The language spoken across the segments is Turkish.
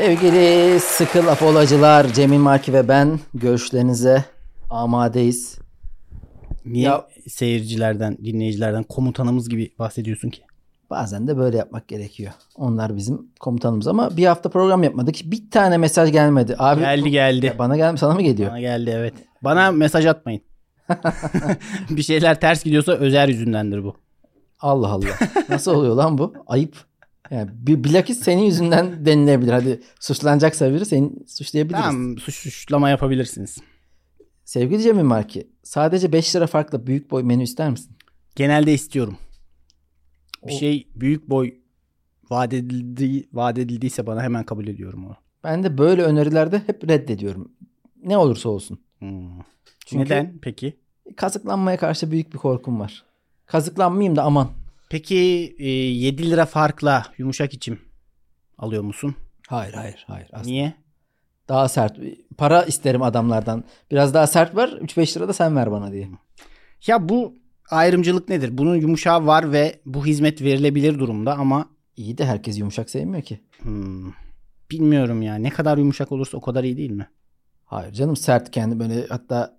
Sevgili sıkı laf olacılar Cemil Marki ve ben görüşlerinize amadeyiz. Niye Ya- seyircilerden, dinleyicilerden komutanımız gibi bahsediyorsun ki? Bazen de böyle yapmak gerekiyor. Onlar bizim komutanımız ama bir hafta program yapmadık. Bir tane mesaj gelmedi. Abi Geldi geldi. bana gelmiş sana mı geliyor? Bana geldi evet. Bana mesaj atmayın. bir şeyler ters gidiyorsa özel yüzündendir bu. Allah Allah. Nasıl oluyor lan bu? Ayıp. Yani bir bilakis senin yüzünden denilebilir. Hadi suçlanacaksa biri seni suçlayabiliriz. Tamam suç suçlama yapabilirsiniz. Sevgili Cemil Marki, sadece 5 lira farklı büyük boy menü ister misin? Genelde istiyorum. Bir O- şey büyük boy vaat, edildi, vaat edildiyse bana hemen kabul ediyorum onu. Ben de böyle önerilerde hep reddediyorum. Ne olursa olsun. Hmm. Çünkü- Neden peki? Kazıklanmaya karşı büyük bir korkum var. Kazıklanmayayım da aman. Peki e, 7 lira farkla yumuşak içim alıyor musun? Hayır hayır hayır. Aslında Niye? Daha sert. Para isterim adamlardan. Biraz daha sert ver. 3-5 lira da sen ver bana diye. Ya bu ayrımcılık nedir? Bunun yumuşağı var ve bu hizmet verilebilir durumda ama İyi de herkes yumuşak sevmiyor ki. hmm, bilmiyorum ya. Ne kadar yumuşak olursa o kadar iyi değil mi? Hayır canım sert kendi böyle hatta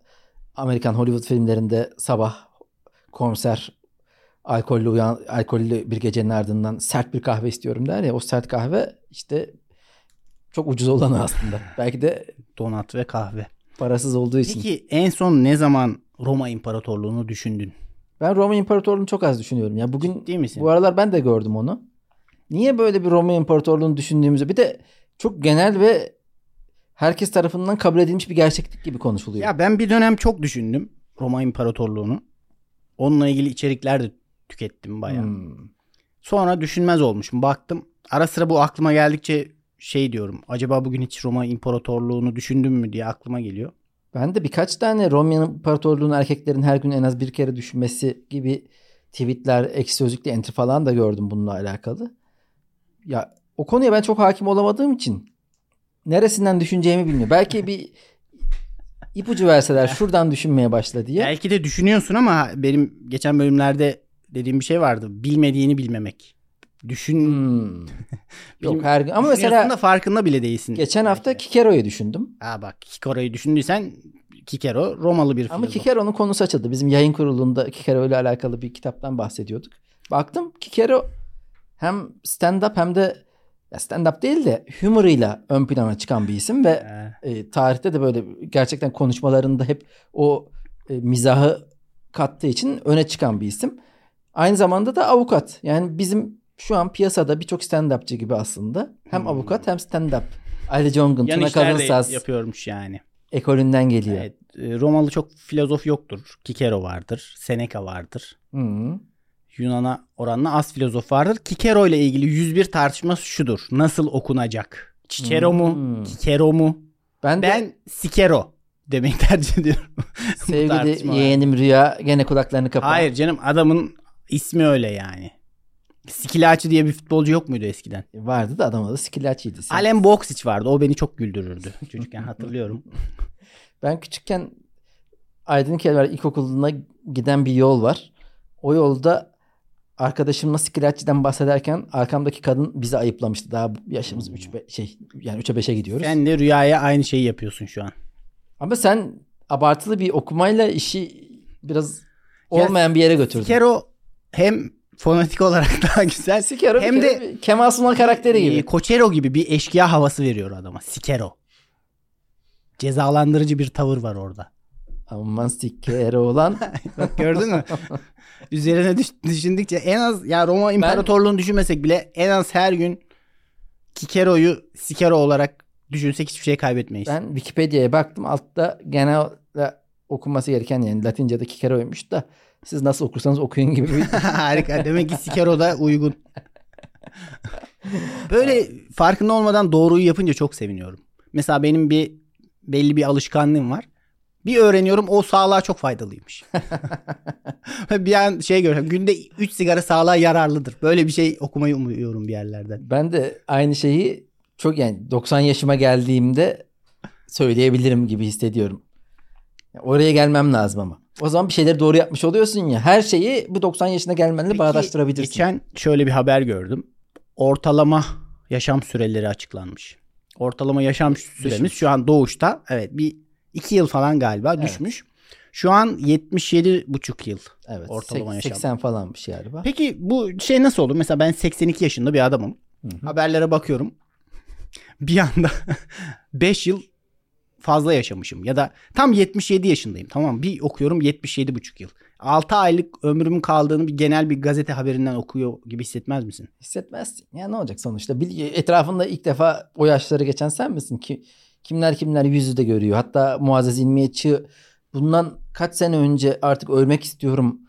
Amerikan Hollywood filmlerinde sabah konser alkollü uyan alkollü bir gecenin ardından sert bir kahve istiyorum der ya o sert kahve işte çok ucuz olanı aslında. Belki de Donat ve kahve. parasız olduğu için. Peki en son ne zaman Roma İmparatorluğunu düşündün? Ben Roma İmparatorluğu'nu çok az düşünüyorum. Ya bugün Değil misin? bu aralar ben de gördüm onu. Niye böyle bir Roma İmparatorluğu'nu düşündüğümüzü bir de çok genel ve herkes tarafından kabul edilmiş bir gerçeklik gibi konuşuluyor. Ya ben bir dönem çok düşündüm Roma İmparatorluğunu. Onunla ilgili içerikler de tükettim bayağı. Hmm. Sonra düşünmez olmuşum. Baktım ara sıra bu aklıma geldikçe şey diyorum. Acaba bugün hiç Roma İmparatorluğunu düşündüm mü diye aklıma geliyor. Ben de birkaç tane Roma İmparatorluğu'nun erkeklerin her gün en az bir kere düşünmesi gibi tweetler, ekşi sözlükte entry falan da gördüm bununla alakalı. Ya o konuya ben çok hakim olamadığım için neresinden düşüneceğimi bilmiyorum. Belki bir ipucu verseler şuradan düşünmeye başla diye. Belki de düşünüyorsun ama benim geçen bölümlerde dediğim bir şey vardı. Bilmediğini bilmemek. Düşün. Hmm. Yok her gün ama mesela da farkında bile değilsin. geçen hafta Belki. Kikero'yu düşündüm. Aa bak Kikero'yu düşündüysen Kikero Romalı bir Ama filozof. Kikero'nun konusu açıldı. Bizim yayın kurulunda Kikero ile alakalı bir kitaptan bahsediyorduk. Baktım Kikero hem stand-up hem de stand-up değil de humorıyla ön plana çıkan bir isim ve e, tarihte de böyle gerçekten konuşmalarında hep o e, mizahı kattığı için öne çıkan bir isim. Aynı zamanda da avukat. Yani bizim şu an piyasada birçok stand-upçı gibi aslında. Hem Hmm. avukat hem stand-up. Ali Jongun, yan Tuna de Kalınsaz yapıyormuş yani. ekolünden geliyor. Evet, e, Romalı çok filozof yoktur. Kikero vardır. Seneca vardır. Hı. Yunan'a oranla az filozof vardır. Kikero ile ilgili 101 tartışma şudur. Nasıl okunacak? Cicero mu? Hmm. Kikero mu? Ben, de Ben Sikero demeyi tercih ediyorum. Sevgili yeğenim Rüya gene kulaklarını kapat. Hayır canım adamın ismi öyle yani. Skilaci diye bir futbolcu yok muydu eskiden? Vardı da adam adı Skillaci'ydi. Sen- Alem Boksic vardı. O beni çok güldürürdü. Çocukken hatırlıyorum. Ben küçükken Aydın Kelver İlkokulu'na giden bir yol var. O yolda arkadaşımla Skillaci'den bahsederken arkamdaki kadın bizi ayıplamıştı. Daha yaşımız 3 şey yani 3'e 5'e gidiyoruz. Sen de rüyaya aynı şeyi yapıyorsun şu an. Ama sen abartılı bir okumayla işi biraz Ya, olmayan bir yere götürdün. Sikero hem fonetik olarak daha güzel. Sikero hem de Kemal Sunal karakteri gibi. e, Koçero gibi bir eşkıya havası veriyor adama. Sikero. Cezalandırıcı bir tavır var orada. Aman Sikero olan Bak gördün mü? Üzerine düş- düşündükçe en az ya Roma İmparatorluğunu düşünmesek bile en az her gün Kikero'yu Sikero olarak düşünsek hiçbir şey kaybetmeyiz. Ben Wikipedia'ya baktım. Altta genel okunması gereken yani Latince'de Kikero'ymuş da siz nasıl okursanız okuyun gibi bir Harika. Demek ki Sikero da uygun. Böyle farkında olmadan doğruyu yapınca çok seviniyorum. Mesela benim bir belli bir alışkanlığım var. Bir öğreniyorum o sağlığa çok faydalıymış. bir an şey görüyorum. Günde 3 sigara sağlığa yararlıdır. Böyle bir şey okumayı umuyorum bir yerlerden. Ben de aynı şeyi çok yani 90 yaşıma geldiğimde söyleyebilirim gibi hissediyorum. Yani oraya gelmem lazım ama. O zaman bir şeyleri doğru yapmış oluyorsun ya. Her şeyi bu 90 yaşına gelmenle Peki, bağdaştırabilirsin. Geçen şöyle bir haber gördüm. Ortalama yaşam süreleri açıklanmış. Ortalama yaşam süremiz şu an doğuşta evet bir 2 yıl falan galiba Evet. düşmüş. Şu an 77,5 yıl. Evet. Ortalama yaşam. 80 falanmış galiba. Peki bu şey nasıl olur? Mesela ben 82 yaşında bir adamım. Hı hı. Haberlere bakıyorum. Bir anda 5 yıl fazla yaşamışım. Ya da tam 77 yaşındayım. Tamam bir okuyorum 77,5 yıl. 6 aylık ömrümün kaldığını bir genel bir gazete haberinden okuyor gibi hissetmez misin? Hissetmezsin. Ya ne olacak sonuçta? Etrafında ilk defa o yaşları geçen sen misin ki? Kimler kimler yüzü de görüyor. Hatta Muazzez İlmiyetçi bundan kaç sene önce artık ölmek istiyorum.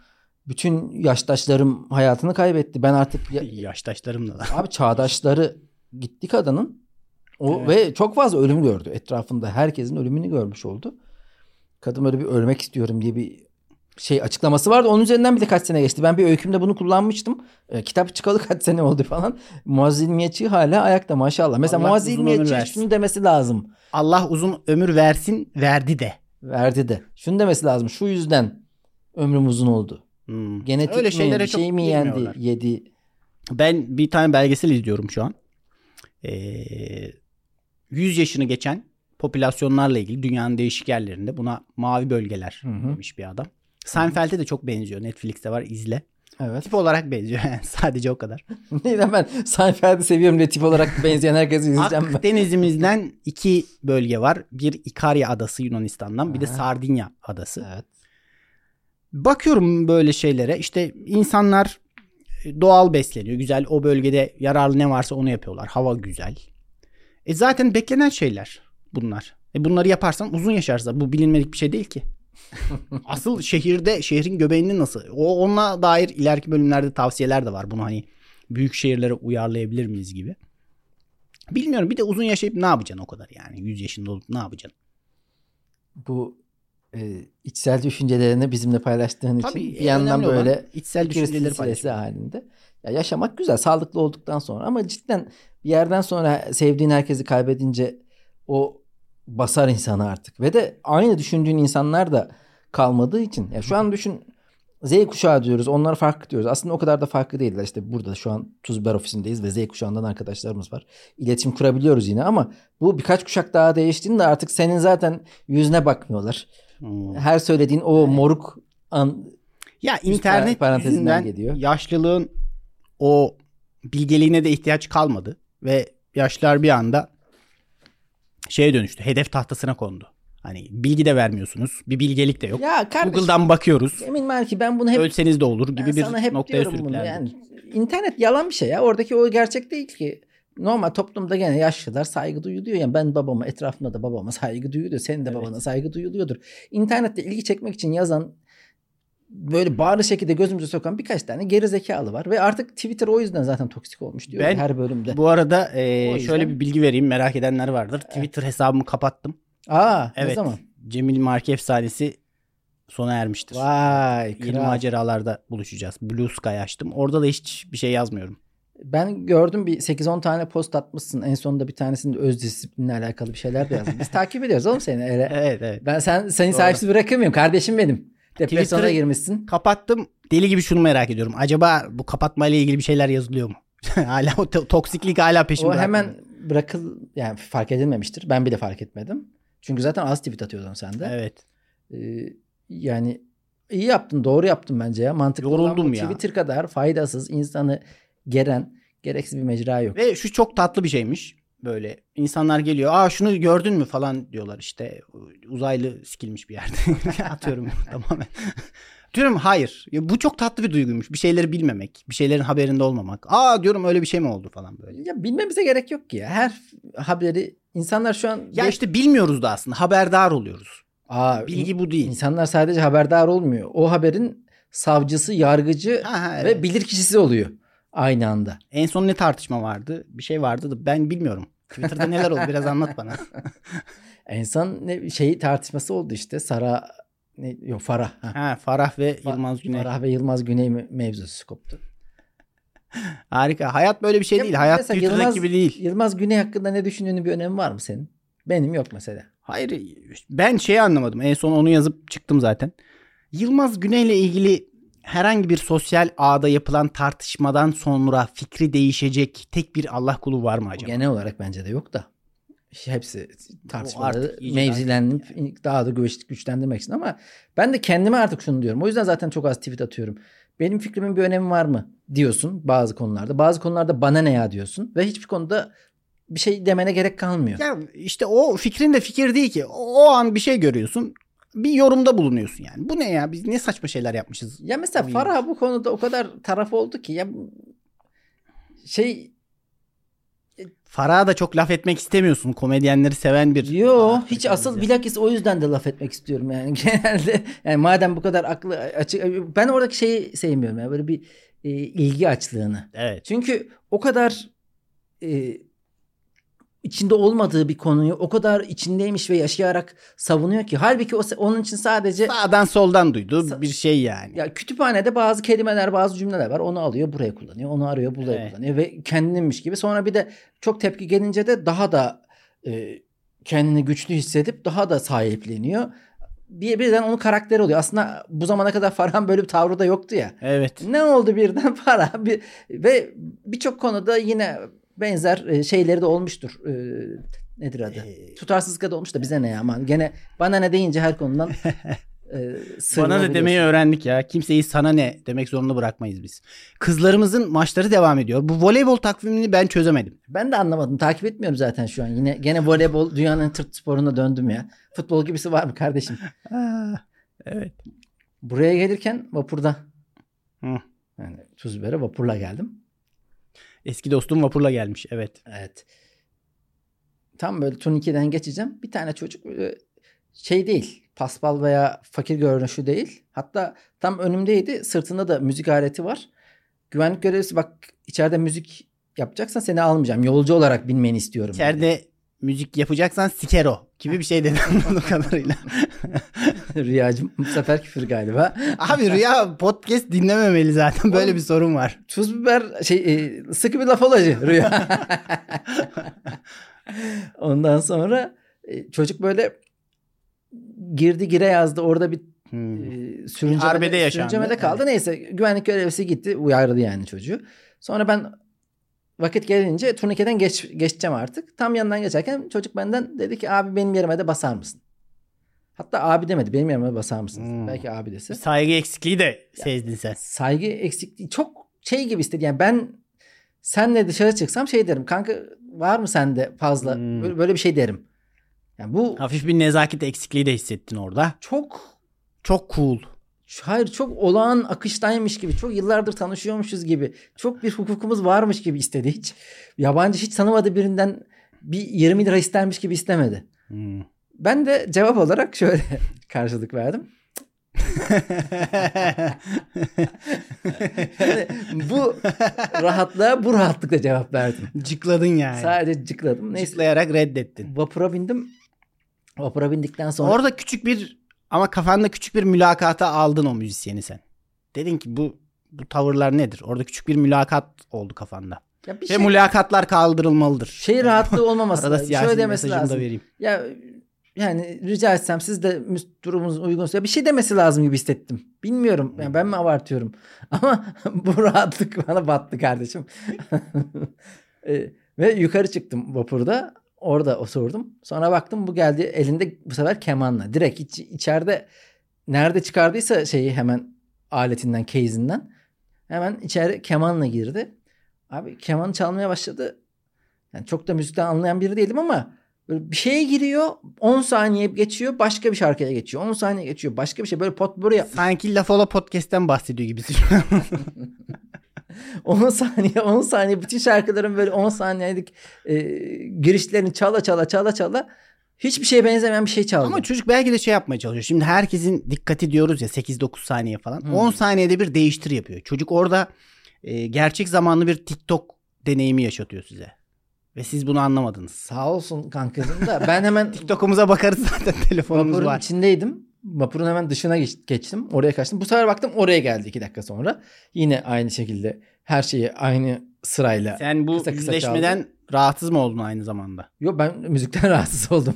Bütün yaştaşlarım hayatını kaybetti. Ben artık ya- Yaştaşlarım da. abi çağdaşları gitti kadının. O Evet. ve çok fazla ölüm gördü. Etrafında herkesin ölümünü görmüş oldu. Kadın öyle bir ölmek istiyorum diye bir şey açıklaması vardı. Onun üzerinden bir de kaç sene geçti. Ben bir öykümde bunu kullanmıştım. E, kitap çıkalı kaç sene oldu falan. Muazzez İlmiyetçi hala ayakta maşallah. Mesela Allah ömür İlmiyetçi şunu demesi lazım. Allah uzun ömür versin verdi de. Verdi de. Şunu demesi lazım. Şu yüzden ömrüm uzun oldu. Hmm. Genetik Öyle mi, şeylere çok şey mi yendi, yedi. Ben bir tane belgesel izliyorum şu an. Ee, 100 yaşını geçen popülasyonlarla ilgili dünyanın değişik yerlerinde buna mavi bölgeler Hı hı. demiş bir adam. Seinfeld'e de çok benziyor. Netflix'te var izle. Evet. Tip olarak benziyor yani sadece o kadar. Neyden ben Seinfeld'i seviyorum diye tip olarak benzeyen herkesi izleyeceğim ben. Akdenizimizden iki bölge var. Bir İkarya adası Yunanistan'dan bir de. Sardinya adası. Evet. Bakıyorum böyle şeylere işte insanlar doğal besleniyor. Güzel o bölgede yararlı ne varsa onu yapıyorlar. Hava güzel. E zaten beklenen şeyler bunlar. E bunları yaparsan uzun yaşarsın. Bu bilinmedik bir şey değil ki. Asıl şehirde şehrin göbeğinde nasıl? O onunla dair ileriki bölümlerde tavsiyeler de var. Bunu hani büyük şehirlere uyarlayabilir miyiz gibi. Bilmiyorum. Bir de uzun yaşayıp ne yapacaksın o kadar yani? 100 yaşında olup ne yapacaksın? Bu e, içsel düşüncelerini bizimle paylaştığın için Tabii bir yandan önemli olan böyle içsel düşünceleri paylaşmak. halinde. Ya yaşamak güzel, sağlıklı olduktan sonra ama cidden bir yerden sonra sevdiğin herkesi kaybedince o basar insanı artık. Ve de aynı düşündüğün insanlar da kalmadığı için. Ya şu an düşün Z kuşağı diyoruz. Onlar farklı diyoruz. Aslında o kadar da farklı değiller. İşte burada şu an Tuzber ofisindeyiz ve Z kuşağından arkadaşlarımız var. İletişim kurabiliyoruz yine ama bu birkaç kuşak daha değiştiğinde artık senin zaten yüzüne bakmıyorlar. Hmm. Her söylediğin o moruk an, Ya internet parantezinden yüzünden geliyor. yaşlılığın o bilgeliğine de ihtiyaç kalmadı ve yaşlılar bir anda şeye dönüştü. Hedef tahtasına kondu. Hani bilgi de vermiyorsunuz. Bir bilgelik de yok. Ya kardeşim Google'dan bakıyoruz. emin var ki ben bunu hep Ölseniz de olur gibi bir sana hep noktaya diyorum bunu. sürüklendi. Yani internet yalan bir şey ya. Oradaki o gerçek değil ki. Normal toplumda gene yaşlılar saygı duyuluyor. Yani ben babama etrafımda da babama saygı duyuluyor. Senin de Evet. babana saygı duyuluyordur. İnternette ilgi çekmek için yazan böyle bağırı şekilde gözümüze sokan birkaç tane geri zekalı var. Ve artık Twitter o yüzden zaten toksik olmuş diyor Ben her bölümde. Bu arada e, yüzden- şöyle bir bilgi vereyim merak edenler vardır. Twitter hesabımı kapattım. Aa ne Evet. zaman? Cemil Marki efsanesi sona ermiştir. Vay Yeni kral. maceralarda buluşacağız. Blue Sky açtım. Orada da hiç bir şey yazmıyorum. Ben gördüm bir 8-10 tane post atmışsın. En sonunda bir tanesinde öz disiplinle alakalı bir şeyler de yazdın. Biz takip ediyoruz oğlum seni. Öyle. Evet evet. Ben sen seni Doğru. sahipsiz bırakamıyorum. Kardeşim benim. Depresyona Twitter'ı- girmişsin. Kapattım. Deli gibi şunu merak ediyorum. Acaba bu kapatmayla ilgili bir şeyler yazılıyor mu? hala o to- toksiklik hala peşimde. O hemen bırakıl yani fark edilmemiştir. Ben bile fark etmedim. Çünkü zaten az tweet atıyordun sen de. Evet. Ee, yani iyi yaptın, doğru yaptın bence ya. Mantıklı olan Yoruldum bu. ya. Twitter kadar faydasız, insanı geren gereksiz bir mecra yok. Ve şu çok tatlı bir şeymiş. Böyle insanlar geliyor. Aa şunu gördün mü falan diyorlar işte. Uzaylı sikilmiş bir yerde. Atıyorum tamamen. Diyorum hayır. Ya bu çok tatlı bir duyguymuş. Bir şeyleri bilmemek. Bir şeylerin haberinde olmamak. Aa diyorum öyle bir şey mi oldu falan böyle. Ya bilmemize gerek yok ki ya. Her haberi insanlar şu an Ya işte bilmiyoruz da aslında. Haberdar oluyoruz. Aa, Bilgi bu değil. İnsanlar sadece haberdar olmuyor. O haberin savcısı, yargıcı Ha, ha, ve evet. bilir kişisi oluyor aynı anda. En son ne tartışma vardı? Bir şey vardı da ben bilmiyorum. Twitter'da neler oldu biraz anlat bana. En son ne şey tartışması oldu işte. Sara ne, yok Farah. Ha. Ha Farah ve Fa- Yılmaz Güney. Farah ve Yılmaz Güney me- mevzusu koptu. Harika. Hayat böyle bir şey Ya değil. Hayat Twitter'daki Yılmaz- gibi değil. Yılmaz Güney hakkında ne düşündüğünün bir önemi var mı senin? Benim yok mesela. Hayır ben şeyi anlamadım. En son onu yazıp çıktım zaten. Yılmaz Güney'le ilgili herhangi bir sosyal ağda yapılan tartışmadan sonra fikri değişecek tek bir Allah kulu var mı acaba? genel olarak bence de yok da. hepsi O tartışmaları mevzilenip daha da güç, güçlendirmek için ama ben de kendime artık şunu diyorum. O yüzden zaten çok az tweet atıyorum. Benim fikrimin bir önemi var mı diyorsun bazı konularda. Bazı konularda bana ne ya diyorsun ve hiçbir konuda bir şey demene gerek kalmıyor. Ya işte o fikrin de fikir değil ki. O, o an bir şey görüyorsun. Bir yorumda bulunuyorsun yani. Bu ne ya? Biz ne saçma şeyler yapmışız. Ya mesela Oyun. Farah bu konuda o kadar taraf oldu ki ya şey Farah'a da çok laf etmek istemiyorsun. Komedyenleri seven bir Yo Aa, hiç asıl bize. bilakis o yüzden de laf etmek istiyorum yani genelde yani madem bu kadar aklı açık ben oradaki şeyi sevmiyorum yani böyle bir e, ilgi açlığını. Evet. Çünkü o kadar e, içinde olmadığı bir konuyu o kadar içindeymiş ve yaşayarak savunuyor ki halbuki o, onun için sadece Sağdan soldan duyduğu Sa- bir şey yani. ya kütüphanede bazı kelimeler, bazı cümleler var. Onu alıyor, buraya kullanıyor. Onu arıyor, buraya Evet. kullanıyor ve kendinmiş gibi. Sonra bir de çok tepki gelince de daha da e, kendini güçlü hissedip daha da sahipleniyor. Bir birden onun karakteri oluyor. Aslında bu zamana kadar Farhan böyle bir tavrı da yoktu ya. Evet. Ne oldu birden Farhan bir ve birçok konuda yine benzer e, şeyleri de olmuştur. E, nedir adı? Ee, Tutarsızlık da olmuş da bize ne ya aman. Gene bana ne deyince her konudan e, Bana da sığınabiliyorsun. demeyi öğrendik ya. Kimseyi sana ne demek zorunda bırakmayız biz. Kızlarımızın maçları devam ediyor. Bu voleybol takvimini ben çözemedim. Ben de anlamadım. Takip etmiyorum zaten şu an. Yine gene voleybol dünyanın tırt sporuna döndüm ya. Futbol gibisi var mı kardeşim? evet. Buraya gelirken vapurda. Hı. Yani Tuzber'e vapurla geldim. Eski dostum vapurla gelmiş. Evet. Evet. Tam böyle turnike'den geçeceğim. Bir tane çocuk şey değil. Paspal veya fakir görünüşü değil. Hatta tam önümdeydi. Sırtında da müzik aleti var. Güvenlik görevlisi bak içeride müzik yapacaksan seni almayacağım. Yolcu olarak binmeni istiyorum. dedi. Müzik yapacaksan sikero gibi bir şey dedim bu kadarıyla. Rüyacım bu sefer küfür galiba. Abi Rüya podcast dinlememeli zaten. Böyle Oğlum- bir sorun var. Tuz biber şey e, sıkı bir laf olacı Rüya. Ondan sonra e, çocuk böyle girdi gire yazdı. Orada bir Hmm. e, sürüncemede, Arbede yaşandı. sürüncemede kaldı. Neyse güvenlik görevlisi gitti. Uyardı yani çocuğu. Sonra ben vakit gelince turnikeden geç, geçeceğim artık. Tam yanından geçerken çocuk benden dedi ki abi benim yerime de basar mısın? Hatta abi demedi. Benim yerime basar mısın? Hmm. Belki abi dese. Saygı eksikliği de sezdin sen. saygı eksikliği çok şey gibi istedi. Yani ben senle dışarı çıksam şey derim. Kanka var mı sende fazla? Hmm. Böyle, böyle bir şey derim. Yani bu Hafif bir nezaket eksikliği de hissettin orada. çok Çok cool. Hayır çok olağan akıştaymış gibi. Çok yıllardır tanışıyormuşuz gibi. Çok bir hukukumuz varmış gibi istedi hiç. Yabancı hiç tanımadığı birinden bir 20 lira istermiş gibi istemedi. Hmm. Ben de cevap olarak şöyle karşılık verdim. Yani bu rahatlığa bu rahatlıkla cevap verdim. Cıkladın yani. Sadece cıkladım. Neyse Cıklayarak redettin. vapura bindim. Vapura bindikten sonra Orada küçük bir ama kafanda küçük bir mülakata aldın o müzisyeni sen. Dedin ki bu bu tavırlar nedir? Orada küçük bir mülakat oldu kafanda. ya bir Ve şey, mülakatlar kaldırılmalıdır. şey rahatlığı olmaması Arada lazım. Şöyle demesi lazım. da vereyim. Ya yani rica etsem siz de durumunuz uygunsa bir şey demesi lazım gibi hissettim. Bilmiyorum. Yani ben mi abartıyorum? Ama bu rahatlık bana battı kardeşim. E, Ve yukarı çıktım vapurda. Orada osurdum. Sonra baktım bu geldi elinde bu sefer kemanla. Direkt iç, içeride nerede çıkardıysa şeyi hemen aletinden, case'inden hemen içeri kemanla girdi. Abi kemanı çalmaya başladı. Yani çok da müzikten anlayan biri değilim ama böyle bir şeye giriyor 10 saniye geçiyor başka bir şarkıya geçiyor. 10 saniye geçiyor başka bir şey böyle potpourri yap. Sanki Lafola podcast'ten bahsediyor gibisin. 10 saniye 10 saniye bütün şarkıların böyle 10 saniyelik e, girişlerini çala çala çala çala hiçbir şeye benzemeyen bir şey çaldı. Ama çocuk belki de şey yapmaya çalışıyor. Şimdi herkesin dikkati diyoruz ya 8-9 saniye falan. Hmm. 10 saniyede bir değiştir yapıyor. Çocuk orada e, gerçek zamanlı bir TikTok deneyimi yaşatıyor size. Ve siz bunu anlamadınız. Sağ olsun kankacığım da ben hemen TikTok'umuza bakarız zaten telefonumuz var. içindeydim. Vapurun hemen dışına geç- geçtim. Oraya kaçtım. Bu sefer baktım oraya geldi 2 dakika sonra. Yine aynı şekilde her şeyi aynı sırayla. Sen bu Kısa kısa yüzleşmeden rahatsız mı oldun aynı zamanda? Yo ben müzikten rahatsız oldum.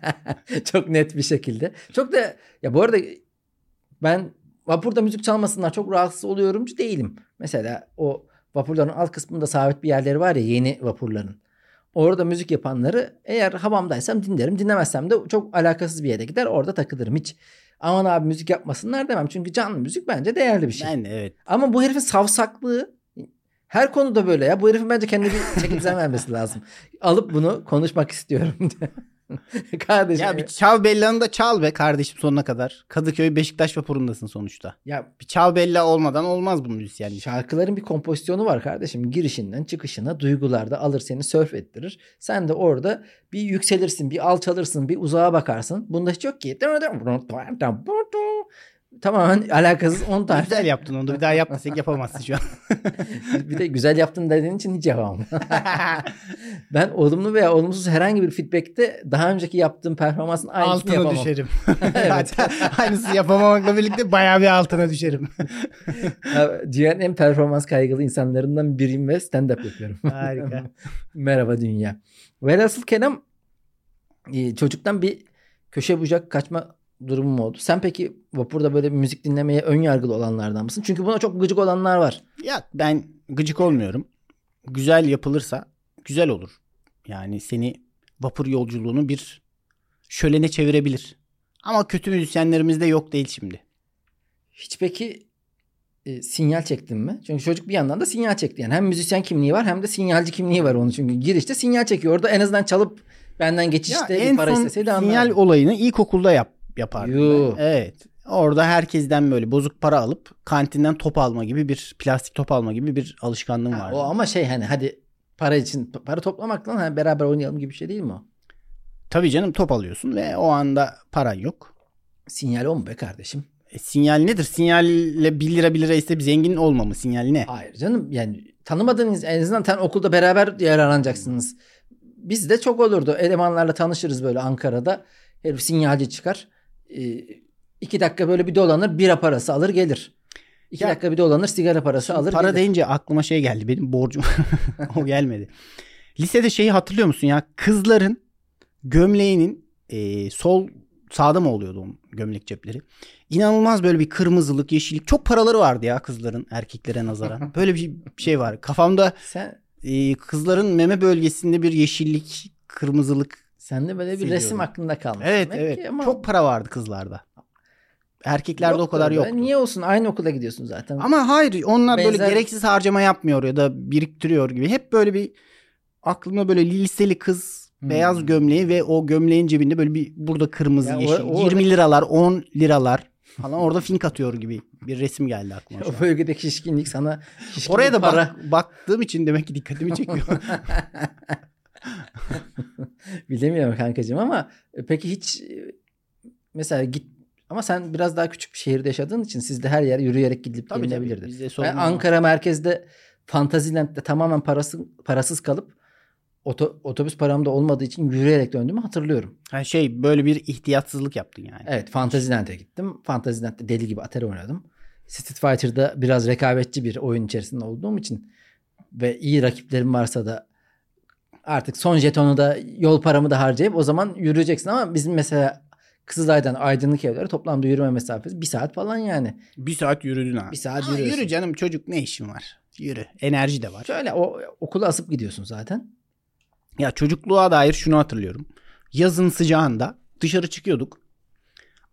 çok net bir şekilde. Çok da ya bu arada ben vapurda müzik çalmasınlar çok rahatsız oluyorumcu değilim. Mesela o vapurların alt kısmında sabit bir yerleri var ya yeni vapurların. Orada müzik yapanları eğer hamamdaysam dinlerim. Dinlemezsem de çok alakasız bir yere gider orada takılırım. Hiç aman abi müzik yapmasınlar demem. Çünkü canlı müzik bence değerli bir şey. Ben de evet. Ama bu herifin savsaklığı her konuda böyle ya. Bu herifin bence kendi bir çekimsen vermesi lazım. Alıp bunu konuşmak istiyorum diye. Kardeşim. Ya bir çal bellanı da çal be kardeşim sonuna kadar. Kadıköy Beşiktaş vapurundasın sonuçta. ya Bir çal bella olmadan olmaz bu müzisyenlik. şarkıların bir kompozisyonu var kardeşim. Girişinden çıkışına duygularda alır seni surf ettirir. Sen de orada bir yükselirsin, bir alçalırsın, bir uzağa bakarsın. Bunda hiç yok ki. Tamamen alakasız 10 tane. Güzel yaptın onu da bir daha yapmasak yapamazsın şu an. bir de güzel yaptın dediğin için hiç yapamam. ben olumlu veya olumsuz herhangi bir feedbackte daha önceki yaptığım performansın aynısını altına yapamam. düşerim. evet. Aynısı yapamamakla birlikte bayağı bir altına düşerim. Ya, Dünyanın en performans kaygılı insanlarından biriyim ve stand-up yapıyorum. Harika. Merhaba dünya. Velhasıl kelam e, çocuktan bir köşe bucak kaçma durumum oldu. Sen peki vapurda böyle müzik dinlemeye ön yargılı olanlardan mısın? Çünkü buna çok gıcık olanlar var. Ya ben gıcık olmuyorum. Güzel yapılırsa güzel olur. Yani seni vapur yolculuğunu bir şölene çevirebilir. Ama kötü müzisyenlerimiz de yok değil şimdi. Hiç peki e, sinyal çektin mi? Çünkü çocuk bir yandan da sinyal çekti. Yani hem müzisyen kimliği var hem de sinyalci kimliği var onun. Çünkü girişte sinyal çekiyor. Orada en azından çalıp benden geçişte ya bir en para son isteseydi sinyal anlardım. olayını ilkokulda yap, yapardım. Yuh. ben. Evet. Orada herkesten böyle bozuk para alıp kantinden top alma gibi bir plastik top alma gibi bir alışkanlığım Ha, vardı. o ama şey hani hadi para için para toplamakla hani beraber oynayalım gibi bir şey değil mi o? Tabii canım top alıyorsun ve o anda paran yok. Sinyal o mu be kardeşim? E, sinyal nedir? Sinyalle 1 lira 1 lira ise bir zengin olma mı? Sinyal ne? Hayır canım yani tanımadığınız en azından tan okulda beraber yararlanacaksınız. Bizde çok olurdu. Elemanlarla tanışırız böyle Ankara'da. Herif sinyalci çıkar. Ee, iki dakika böyle bir dolanır bira parası alır gelir. İki Ya- dakika bir dolanır sigara parası alır Para gelir. deyince aklıma şey geldi. Benim borcum o gelmedi. Lisede şeyi hatırlıyor musun ya? Kızların gömleğinin e, sol sağda mı oluyordu onun gömlek cepleri? İnanılmaz böyle bir kırmızılık, yeşillik. Çok paraları vardı ya kızların erkeklere nazaran. Böyle bir şey var. Kafamda Sen e, kızların meme bölgesinde bir yeşillik, kırmızılık. Sende böyle bir Seviyorum. resim aklında kalmış. Evet demek evet. ki ama Çok para vardı kızlarda. Erkeklerde o yoktu kadar be. yoktu. Niye olsun aynı okula gidiyorsun zaten. Ama hayır onlar böyle Benzer- gereksiz harcama yapmıyor ya da biriktiriyor gibi. Hep böyle bir aklımda böyle liseli kız Hmm. beyaz gömleği ve o gömleğin cebinde böyle bir burada kırmızı Ya o- yeşil o 20 liralar 10 liralar falan orada fink atıyor gibi bir resim geldi aklıma o bölgedeki şişkinlik sana şişkinlik Oraya da para. bak, baktığım için demek ki dikkatimi çekiyor. Bilemiyorum kankacığım ama e, peki hiç e, mesela git ama sen biraz daha küçük bir şehirde yaşadığın için sizde her yer yürüyerek gidilip Tabii gelinebilirdi. Ben. Ankara merkezde Fantasyland'de tamamen parası, parasız kalıp oto, otobüs param da olmadığı için yürüyerek döndüğümü hatırlıyorum. Ha şey böyle bir ihtiyatsızlık yaptın yani. Evet Fantasyland'e gittim. Fantasyland'de deli gibi Atari oynadım. Street Fighter'da biraz rekabetçi bir oyun içerisinde olduğum için ve iyi rakiplerim varsa da artık son jetonu da yol paramı da harcayıp o zaman yürüyeceksin ama bizim mesela Kızılay'dan Aydınlık evlere toplamda yürüme mesafesi bir saat falan yani. Bir saat yürüdün ha. Bir saat Ha, yürüyorsun. yürü canım çocuk ne işin var? Yürü. Enerji de var. Şöyle o okula asıp gidiyorsun zaten. Ya çocukluğa dair şunu hatırlıyorum. Yazın sıcağında dışarı çıkıyorduk.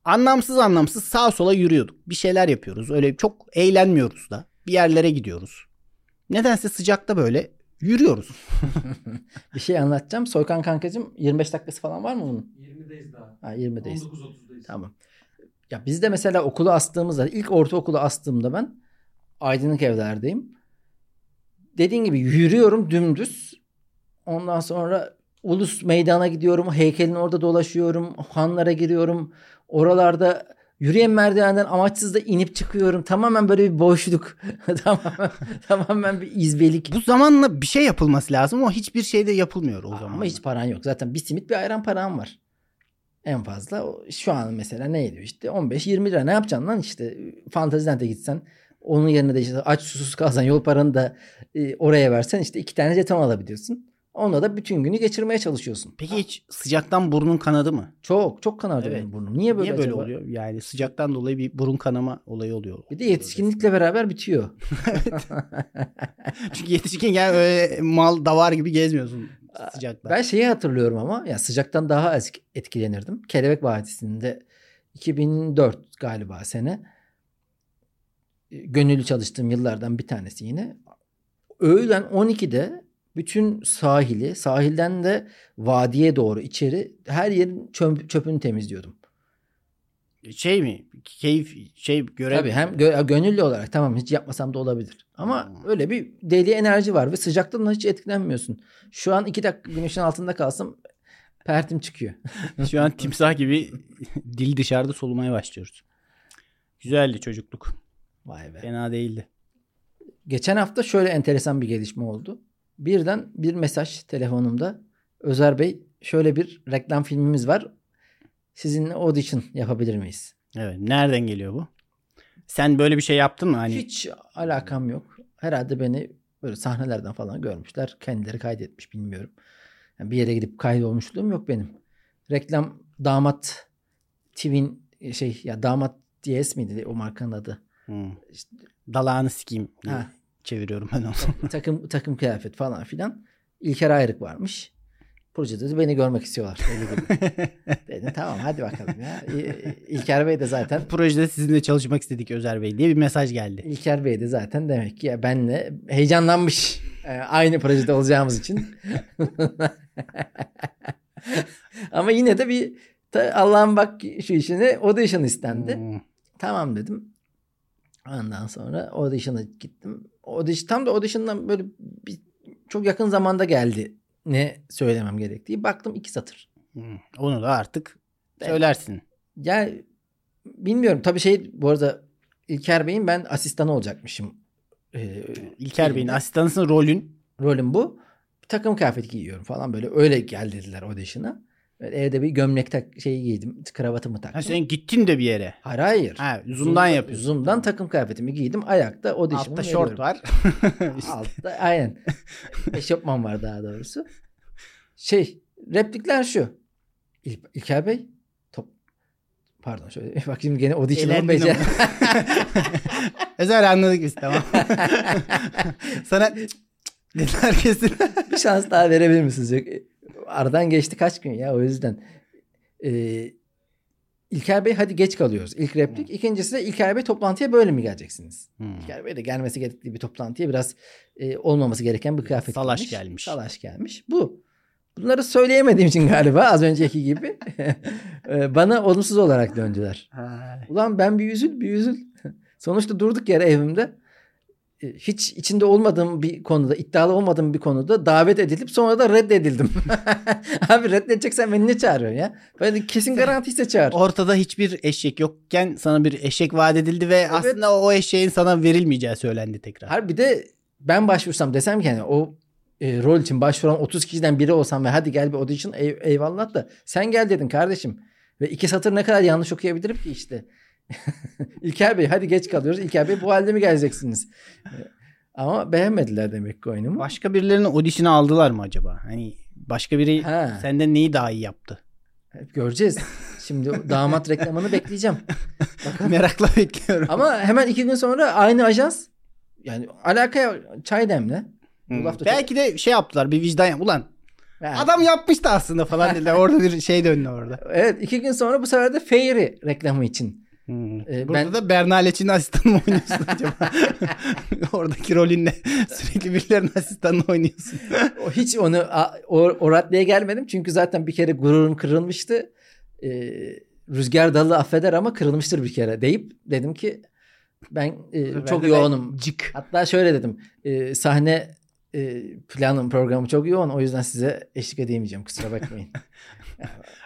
Anlamsız anlamsız sağa sola yürüyorduk. Bir şeyler yapıyoruz. Öyle çok eğlenmiyoruz da. Bir yerlere gidiyoruz. Nedense sıcakta böyle yürüyoruz. Bir şey anlatacağım. Soykan kankacığım 25 dakikası falan var mı bunun? 20'deyiz daha. Ha 20'deyiz. 19.30'dayız. Tamam. Ya biz de mesela okulu astığımızda ilk ortaokulu astığımda ben aydınlık evlerdeyim. Dediğin gibi yürüyorum dümdüz. Ondan sonra ulus meydana gidiyorum. Heykelin orada dolaşıyorum. Hanlara giriyorum. Oralarda yürüyen merdivenden amaçsız da inip çıkıyorum. Tamamen böyle bir boşluk. tamamen, tamamen bir izbelik. Bu zamanla bir şey yapılması lazım ama hiçbir şey de yapılmıyor o zaman. Ama hiç paran yok. Zaten bir simit bir ayran paran var. En fazla şu an mesela ne ediyor işte 15-20 lira ne yapacaksın lan işte Fantasyland'e gitsen onun yerine de işte aç susuz kalsan yol paranı da e, oraya versen işte iki tane jeton alabiliyorsun. Onunla da bütün günü geçirmeye çalışıyorsun. Peki hiç sıcaktan burnun kanadı mı? Çok çok kanardı Evet. benim burnum. Niye böyle Niye böyle acaba? oluyor? Yani sıcaktan dolayı bir burun kanama olayı oluyor. Bir de yetişkinlikle beraber bitiyor. Çünkü yetişkin yani öyle mal davar gibi gezmiyorsun. sıcakta. Ben şeyi hatırlıyorum ama ya sıcaktan daha az etkilenirdim. Kelebek Vadisi'nde 2004 galiba sene gönüllü çalıştığım yıllardan bir tanesi yine. Öğlen 12'de bütün sahili, sahilden de vadiye doğru içeri her yerin çöp, çöpünü temizliyordum. Şey mi? Keyif şey görev. Tabii hem gö- gönüllü olarak tamam hiç yapmasam da olabilir. Ama Hmm. öyle bir deli enerji var ve sıcaktan hiç etkilenmiyorsun. Şu an iki dakika güneşin altında kalsam pertim çıkıyor. Şu an timsah gibi dil dışarıda solumaya başlıyoruz. Güzeldi çocukluk. Vay be. Fena değildi. Geçen hafta şöyle enteresan bir gelişme oldu. Birden bir mesaj telefonumda. Özer Bey şöyle bir reklam filmimiz var. Sizinle audition yapabilir miyiz? Evet. Nereden geliyor bu? Sen böyle bir şey yaptın mı? Hani Hiç alakam yok. Herhalde beni böyle sahnelerden falan görmüşler. Kendileri kaydetmiş bilmiyorum. Yani bir yere gidip kaydolmuşluğum yok benim. Reklam damat Twin şey ya damat DS miydi o markanın adı? hmm, dalağını sikeyim diye Ha. Çeviriyorum ben onu. takım takım kıyafet falan filan. İlker Ayrık varmış. Projede de beni görmek istiyorlar. Öyle gibi. Dedim tamam hadi bakalım ya. İlker Bey de zaten Projede sizinle çalışmak istedik Özer Bey diye bir mesaj geldi. İlker Bey de zaten demek ki ya benle heyecanlanmış. Ee, aynı projede olacağımız için. Ama yine de bir Allah'ın bak şu işine audition istendi. Hmm. Tamam dedim. Ondan sonra audition'a gittim. Audition, tam da audition'dan böyle bir, çok yakın zamanda geldi ne söylemem gerektiği. Baktım iki satır. Hmm. Onu da artık Evet. söylersin. Ya bilmiyorum. Tabii şey bu arada İlker Bey'in ben asistanı olacakmışım. Ee, İlker Bey'in asistanısın rolün. rolüm bu. Bir takım kıyafet giyiyorum falan böyle. Öyle gel dediler audition'a. Evde bir gömlek tak şeyi giydim. Kravatımı taktım. Ha, sen gittin de bir yere. Hayır hayır. Ha, zoom'dan yapıyorsun. Zoom'dan takım kıyafetimi giydim. Ayakta audition'ımı Altta şort veriyorum. var. İşte. Altta aynen. Eşofman var daha doğrusu. Şey replikler şu. İl- İlker Bey top pardon şöyle bakayım gene audition'ımı Elendin becer. ama. Özer anladık biz tamam. Sana dediler kesin. bir şans daha verebilir misiniz? Yok, Aradan geçti kaç gün ya o yüzden. Ee, İlker Bey hadi geç kalıyoruz. İlk replik. İkincisi de İlker Bey toplantıya böyle mi geleceksiniz? Hmm. İlker Bey de gelmesi gerektiği bir toplantıya biraz e, olmaması gereken bir kıyafet Salaş giymiş. gelmiş. Salaş gelmiş. Bu. Bunları söyleyemediğim için galiba az önceki gibi e, bana olumsuz olarak döndüler. Ulan ben bir üzül bir üzül. Sonuçta durduk yere evimde. E, Hiç içinde olmadığım bir konuda, iddialı olmadığım bir konuda davet edilip sonra da reddedildim. Abi reddedeceksen beni ne çağırıyorsun ya? Böyle kesin garantiyse çağır. Ortada hiçbir eşek yokken sana bir eşek vaat edildi ve aslında o eşeğin sana verilmeyeceği söylendi tekrar. Harbi bir de ben başvursam desem ki hani o e, rol için başvuran 30 kişiden biri olsam ve hadi gel bir audition ey- eyvallah da sen gel dedin kardeşim. Ve iki satır ne kadar yanlış okuyabilirim ki işte. İlker Bey hadi geç kalıyoruz. İlker Bey bu halde mi geleceksiniz? E, Ama beğenmediler demek ki oyunumu. Başka birilerinin audition'ı aldılar mı acaba? Hani başka biri Ha. senden neyi daha iyi yaptı? Göreceğiz. Şimdi damat reklamını bekleyeceğim. Merakla bekliyorum. Ama hemen iki gün sonra aynı ajans yani alakaya çay demle. Bu Hmm. Belki de şey yaptılar bir vicdan yap. Ulan Yani- adam yapmıştı aslında falan dediler. Orada bir şey döndü orada. Evet iki gün sonra bu sefer de Fairy reklamı için. Hmm. Ee, Burada ben- da Berna Leçin'in asistanı mı oynuyorsun acaba? Oradaki rolünle sürekli birilerinin asistanını oynuyorsun. O hiç onu o, o raddeye gelmedim çünkü zaten bir kere gururum kırılmıştı. Ee, rüzgar dalı affeder ama kırılmıştır bir kere deyip dedim ki ben e, çok Bende de yoğunum. Cık. Hatta şöyle dedim e, sahne e, planım programı çok yoğun o yüzden size eşlik edemeyeceğim kusura bakmayın.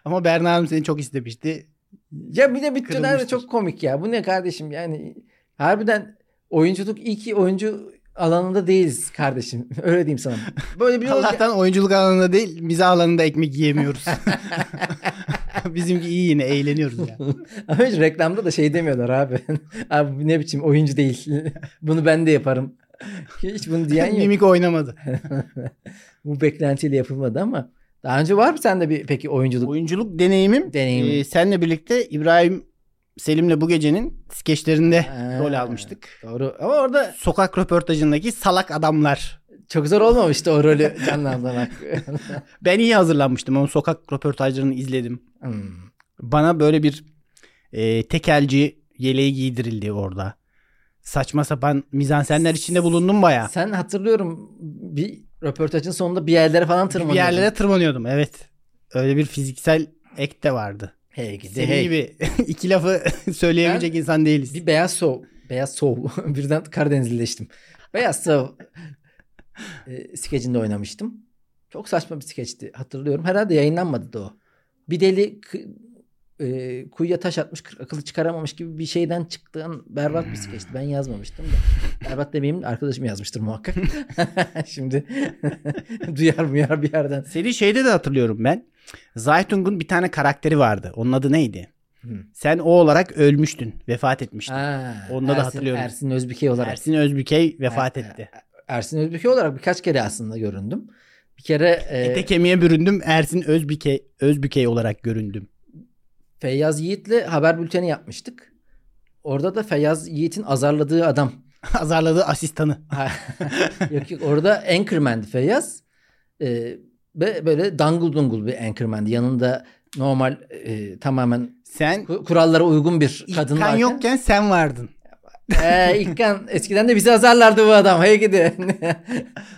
Ama Berna Hanım seni çok istemişti. Ya bir de bütçeler de çok komik ya bu ne kardeşim yani harbiden oyunculuk iyi ki oyuncu alanında değiliz kardeşim öyle diyeyim sana. Böyle bir Allah'tan oyunculuk alanında değil mizah alanında ekmek yiyemiyoruz. Bizimki iyi yine eğleniyoruz ya. Ama hiç reklamda da şey demiyorlar abi. abi ne biçim oyuncu değil. bunu ben de yaparım. Hiç bunu diyen yok. Mimik oynamadı. bu beklentiyle yapılmadı ama. Daha önce var mı sende bir peki oyunculuk? Oyunculuk deneyimim, Deneyimim. e, senle birlikte İbrahim Selim'le bu gecenin skeçlerinde Ha, rol almıştık. Doğru. Ama orada Sokak röportajındaki salak adamlar Çok zor olmamıştı o rolü canlandırmak. Ben iyi hazırlanmıştım. Onun sokak röportajlarını izledim. Hmm. Bana böyle bir e, tekelci yeleği giydirildi orada. Saçma sapan mizansenler içinde bulundum baya. Sen hatırlıyorum bir röportajın sonunda bir yerlere falan Bir tırmanıyordun. yerlere tırmanıyordum evet. Öyle bir fiziksel ek de vardı. Hey gidi Senin hey. gibi iki lafı söyleyebilecek insan değiliz. Bir beyaz sov. Beyaz sov. Birden Karadenizlileştim. Beyaz sov e, skecinde oynamıştım. Çok saçma bir skeçti. Hatırlıyorum. Herhalde yayınlanmadı da o. Bir deli e, kuyuya taş atmış akıllı çıkaramamış gibi bir şeyden çıktığın berbat bir skeçti. Ben yazmamıştım da. Berbat demeyeyim arkadaşım yazmıştır muhakkak. Şimdi duyar muyar bir yerden. Seni şeyde de hatırlıyorum ben. Zaytung'un bir tane karakteri vardı. Onun adı neydi? Hı. Sen o olarak ölmüştün. Vefat etmiştin. Ha, Onu da Ersin, hatırlıyorum. Ersin Özbükey olarak. Ersin Özbükey vefat Er- etti. Ersin Özbükey olarak birkaç kere aslında göründüm. Bir kere e, Ete kemiğe büründüm. Ersin Özbükey, Özbükey olarak göründüm. Feyyaz Yiğit'le haber bülteni yapmıştık. Orada da Feyyaz Yiğit'in azarladığı adam. Azarladığı asistanı. yok yok orada Anchorman'di Feyyaz. Ee, ve böyle dangul dungul bir Anchorman'di. Yanında normal e, tamamen Sen ku- kurallara uygun bir kadın varken. yokken sen vardın. Ee, İlkan eskiden de bizi azarlardı bu adam. Hey gidi.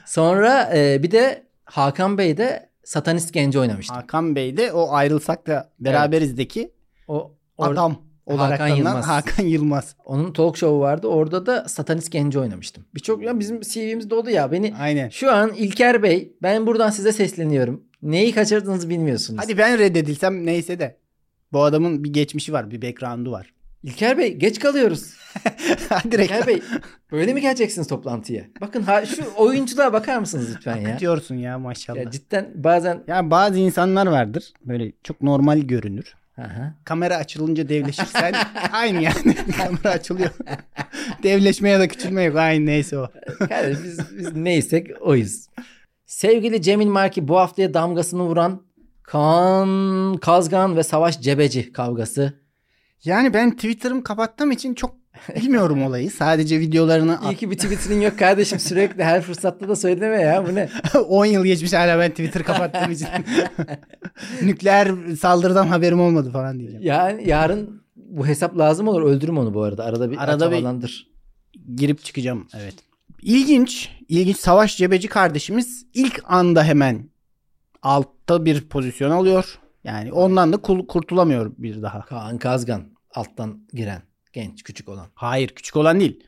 Sonra e, bir de Hakan Bey de satanist genci oynamıştı. Hakan Bey de o ayrılsak da beraberizdeki O or- adam olarak Hakan Yılmaz. Hakan Yılmaz. Onun talk show'u vardı. Orada da satanist genci oynamıştım. Birçok ya bizim CV'miz dolu ya. Beni Aynen. şu an İlker Bey ben buradan size sesleniyorum. Neyi kaçırdığınızı bilmiyorsunuz. Hadi ben reddedilsem neyse de. Bu adamın bir geçmişi var, bir background'u var. İlker Bey geç kalıyoruz. Hadi reklam İlker Bey böyle mi geleceksiniz toplantıya? Bakın ha, şu oyunculuğa bakar mısınız lütfen ya? diyorsun ya maşallah. ya Ya, cidden bazen bazı insanlar vardır. Böyle çok normal görünür. Aha. Kamera açılınca devleşirsen aynı yani. Kamera açılıyor. Devleşme ya da küçülme yok. Aynı neyse o. Kardeşim biz, biz neysek oyuz. Sevgili Cemil Marki bu haftaya damgasını vuran Kaan Kazgan ve Savaş Cebeci kavgası. Yani ben Twitter'ımı kapattığım için çok bilmiyorum olayı. Sadece videolarını İyi ki bir Twitter'ın yok kardeşim sürekli her fırsatta da söyleme ya bu ne? 10 yıl geçmiş hala ben Twitter kapattığım için. Nükleer saldırıdan haberim olmadı falan diyeceğim. Yani yarın bu hesap lazım olur öldürüm onu bu arada arada bir Arada bir-. Girip çıkacağım evet. İlginç. ilginç Savaş Cebeci kardeşimiz ilk anda hemen altta bir pozisyon alıyor. Yani ondan da kurtulamıyor bir daha. Kaan Kazgan alttan giren genç küçük olan. Hayır küçük olan değil.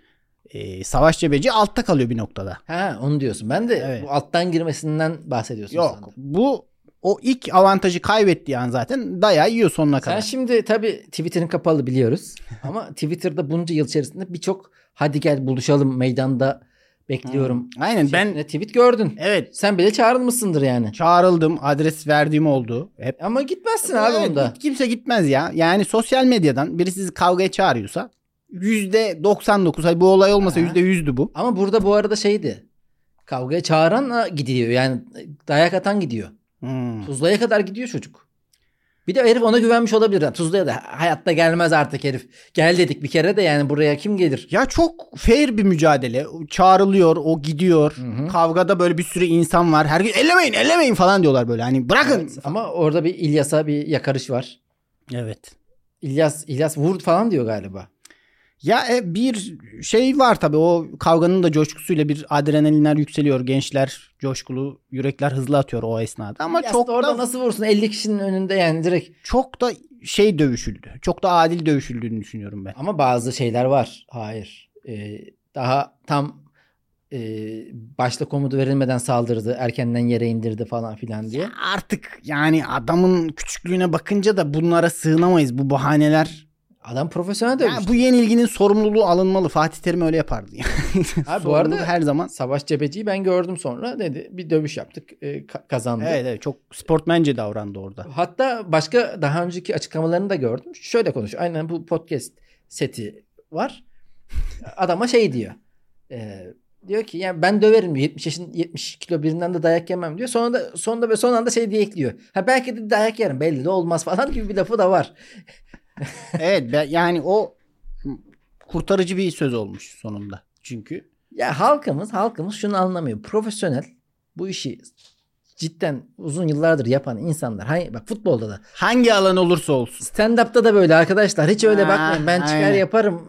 Ee, Savaş Cebeci altta kalıyor bir noktada. Ha onu diyorsun. Ben de Evet. bu alttan girmesinden bahsediyorsun Yok sandım. bu o ilk avantajı kaybettiği an zaten dayağı yiyor sonuna Sen kadar. şimdi tabii Twitter'ın kapalı biliyoruz. Ama Twitter'da bunca yıl içerisinde birçok hadi gel buluşalım meydanda bekliyorum. Aynen ben şeklinde tweet gördün. evet Sen bile çağrılmışsındır yani. çağrıldım adres verdiğim oldu. Hep Ama gitmezsin abi Evet, onda. Kimse gitmez ya. Yani sosyal medyadan biri sizi kavgaya çağırıyorsa %99 hadi bu olay olmasa Aha. %100'dü bu. Ama burada bu arada şeydi. Kavgaya çağıran gidiyor. Yani dayak atan gidiyor. Hmm. Tuzla'ya kadar gidiyor çocuk. Bir de herif ona güvenmiş olabilir. Yani Tuzla'ya da hayatta gelmez artık herif. Gel dedik bir kere de yani buraya kim gelir? Ya çok fair bir mücadele. Çağrılıyor, o gidiyor. Hı hı. Kavgada böyle bir sürü insan var. Herkes ellemeyin, ellemeyin falan diyorlar böyle. Hani bırakın. Evet, ama orada bir İlyas'a bir yakarış var. Evet. İlyas İlyas vur falan diyor galiba. Ya e, bir şey var tabii o kavganın da coşkusuyla bir adrenalinler yükseliyor. Gençler coşkulu, yürekler hızlı atıyor o esnada. Ama İlyas çok da orada da nasıl vursun 50 kişinin önünde yani direkt. çok da şey dövüşüldü. Çok da adil dövüşüldüğünü düşünüyorum ben. Ama bazı şeyler var. Hayır. Ee, daha tam e, başta komutu verilmeden saldırdı. Erkenden yere indirdi falan filan diye. Artık yani adamın küçüklüğüne bakınca da bunlara sığınamayız. Bu bahaneler. Adam profesyonel Ya dövmüş. bu yenilginin sorumluluğu alınmalı. Fatih Terim öyle yapardı. Yani. Abi bu arada her zaman. Savaş Cebeci'yi ben gördüm sonra dedi bir dövüş yaptık e, ka- kazandı. Evet evet çok sportmence davrandı orada. Hatta başka daha önceki açıklamalarını da gördüm. Şöyle konuşuyor. Aynen bu podcast seti var. Adama şey diyor. E, diyor ki yani ben döverim diyor. 70 yaşın 70 kilo birinden de dayak yemem diyor. Sonra da sonunda ve son anda şey diye ekliyor. Ha belki de dayak yerim belli de olmaz falan gibi bir lafı da var. Evet ben- yani o kurtarıcı bir söz olmuş sonunda. Çünkü Ya halkımız halkımız şunu anlamıyor. Profesyonel bu işi cidden uzun yıllardır yapan insanlar. Hani bak futbolda da Hangi alan olursa olsun. stand-up'ta da böyle arkadaşlar. Hiç öyle Ha, bakmayın. Ben çıkar aynen. yaparım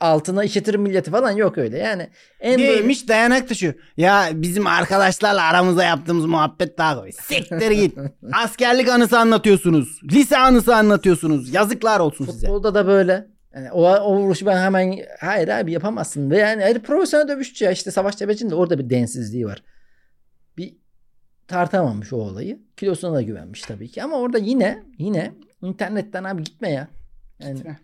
altına işletirim milleti falan yok öyle. Yani en böyle Neymiş dayanak taşı. Ya bizim arkadaşlarla aramızda yaptığımız muhabbet daha kolay. Siktir git. Askerlik anısı anlatıyorsunuz. Lise anısı anlatıyorsunuz. Yazıklar olsun size. Futbolda da böyle. Yani o, o vuruşu ben hemen hayır abi yapamazsın. Ve yani hayır, profesyonel dövüşçü ya işte Savaş Cebeci'nin de orada bir densizliği var. Bir tartamamış o olayı. Kilosuna da güvenmiş tabii ki. Ama orada yine yine internetten abi gitme ya. Yani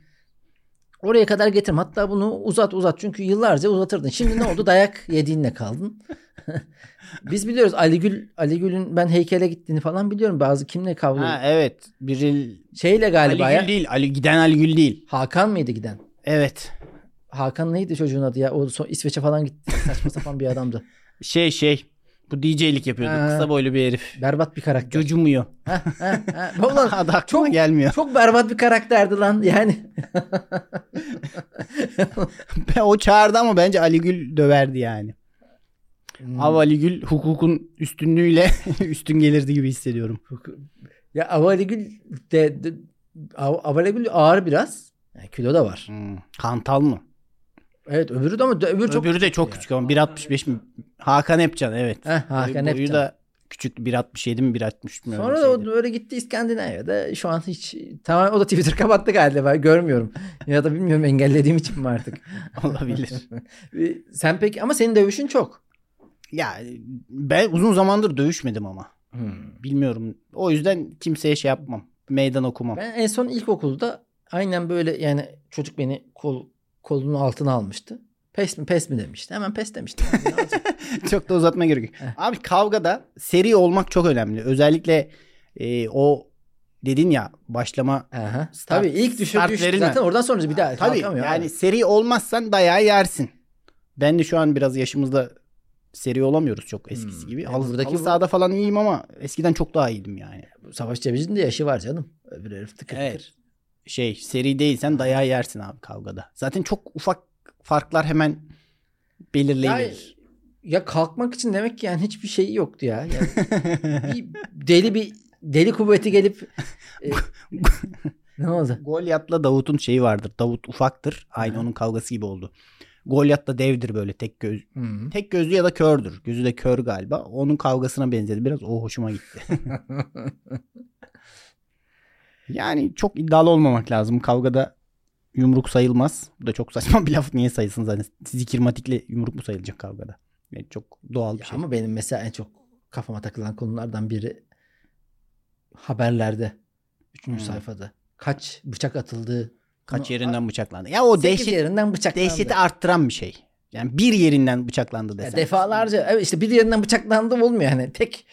oraya kadar getirme. Hatta bunu uzat uzat. Çünkü yıllarca uzatırdın. Şimdi ne oldu? Dayak yediğinle kaldın. Biz biliyoruz Ali Gül Ali Gül'ün ben heykele gittiğini falan biliyorum. Bazı kimle kavga Ha evet. Biri Şeyle galiba Ali ya. Gül değil. Ali giden Ali Gül değil. Hakan mıydı giden? Evet. Hakan neydi çocuğun adı ya? O son İsveç'e falan gitti. Saçma sapan bir adamdı. Şey şey. Bu DJ'lik yapıyordu. Ha. Kısa boylu bir herif. Berbat bir karakter. Cocumuyor. Ulan Adı aklıma çok- gelmiyor. çok berbat bir karakterdi lan. Yani o çağırdı ama bence Ali Gül döverdi yani. Hmm. Ama Ali Gül hukukun üstünlüğüyle üstün gelirdi gibi hissediyorum. ya Avaligül de, de Av- Avaligül ağır biraz. Yani kilo da var. Hmm. Hantal mı? Evet öbürü de ama öbürü çok Öbürü de çok küçük ama 1.65 mi? Hakan Epcan evet. Heh, Hakan Boyu Epcan. da küçük 1.67 mi 1.63 mü? Sonra o böyle gitti İskandinavya'da. Şu an hiç tamam o da Twitter kapattı galiba. Görmüyorum. ya da bilmiyorum engellediğim için mi artık. olabilir. Sen peki ama senin dövüşün çok. ya ben uzun zamandır dövüşmedim ama. Hmm. Bilmiyorum. O yüzden kimseye şey yapmam. Meydan okumam. Ben en son ilkokulda aynen böyle yani çocuk beni kol kolunun altına almıştı. Pes mi pes mi demişti. Hemen pes olacak? çok da uzatma gerek yok. Abi kavgada seri olmak çok önemli. Özellikle e, o dedin ya başlama Aha. Start- Tabii ilk düşür start. Zaten oradan sonra bir daha Tabii yani abi. seri olmazsan dayağı yersin. Ben de şu an biraz yaşımızda seri olamıyoruz çok eskisi Hmm. gibi. Yani Halı, buradaki halı bu- sahada falan iyiyim ama eskiden çok daha iyiydim yani. Savaş Cebeci'nin de yaşı var canım. Öbür herif tıkır Evet. tıkır. Şey seri değilsen dayağı yersin abi kavgada. Zaten çok ufak farklar hemen Ya, belirleyiverir. ya kalkmak için demek ki yani hiçbir şey yoktu ya. Yani bir deli bir deli kuvveti gelip e, ne oldu? Golyat'la Davut'un şeyi vardır. Davut ufaktır. Aynı Hı. onun kavgası gibi oldu. Golyat da devdir böyle tek göz. Hı. Tek gözlü ya da kördür. Gözü de kör galiba. Onun kavgasına benzedi biraz. O hoşuma gitti. yani çok iddialı olmamak lazım. Kavgada yumruk sayılmaz. Bu da çok saçma bir laf. Niye sayılsın zaten? Zikirmatikle yumruk mu sayılacak kavgada? Yani çok doğal bir Ya şey. Ama benim mesela en çok kafama takılan konulardan biri haberlerde. Üçüncü Hmm. sayfada. Kaç bıçak atıldığı. Kaç Bunu- yerinden bıçaklandı. Ya o dehşet, yerinden bıçaklandı. dehşeti arttıran bir şey. Yani bir yerinden bıçaklandı Ya desem. defalarca evet işte bir yerinden bıçaklandı olmuyor hani tek.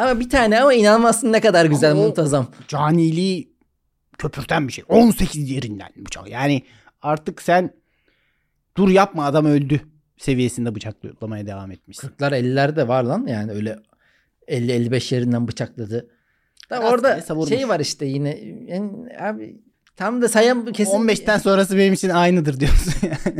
Ama bir tane ama inanmazsın ne kadar güzel Ama muntazam. caniliği köpürten bir şey. 18 yerinden bıçak. Yani artık sen dur yapma adam öldü seviyesinde bıçaklamaya devam etmişsin. 40'lar 50'ler de var lan yani öyle 50-55 yerinden bıçakladı. Da orada savurmuş. şey var işte yine yani abi tam da sayan kesin 15'ten sonrası benim için aynıdır diyorsun.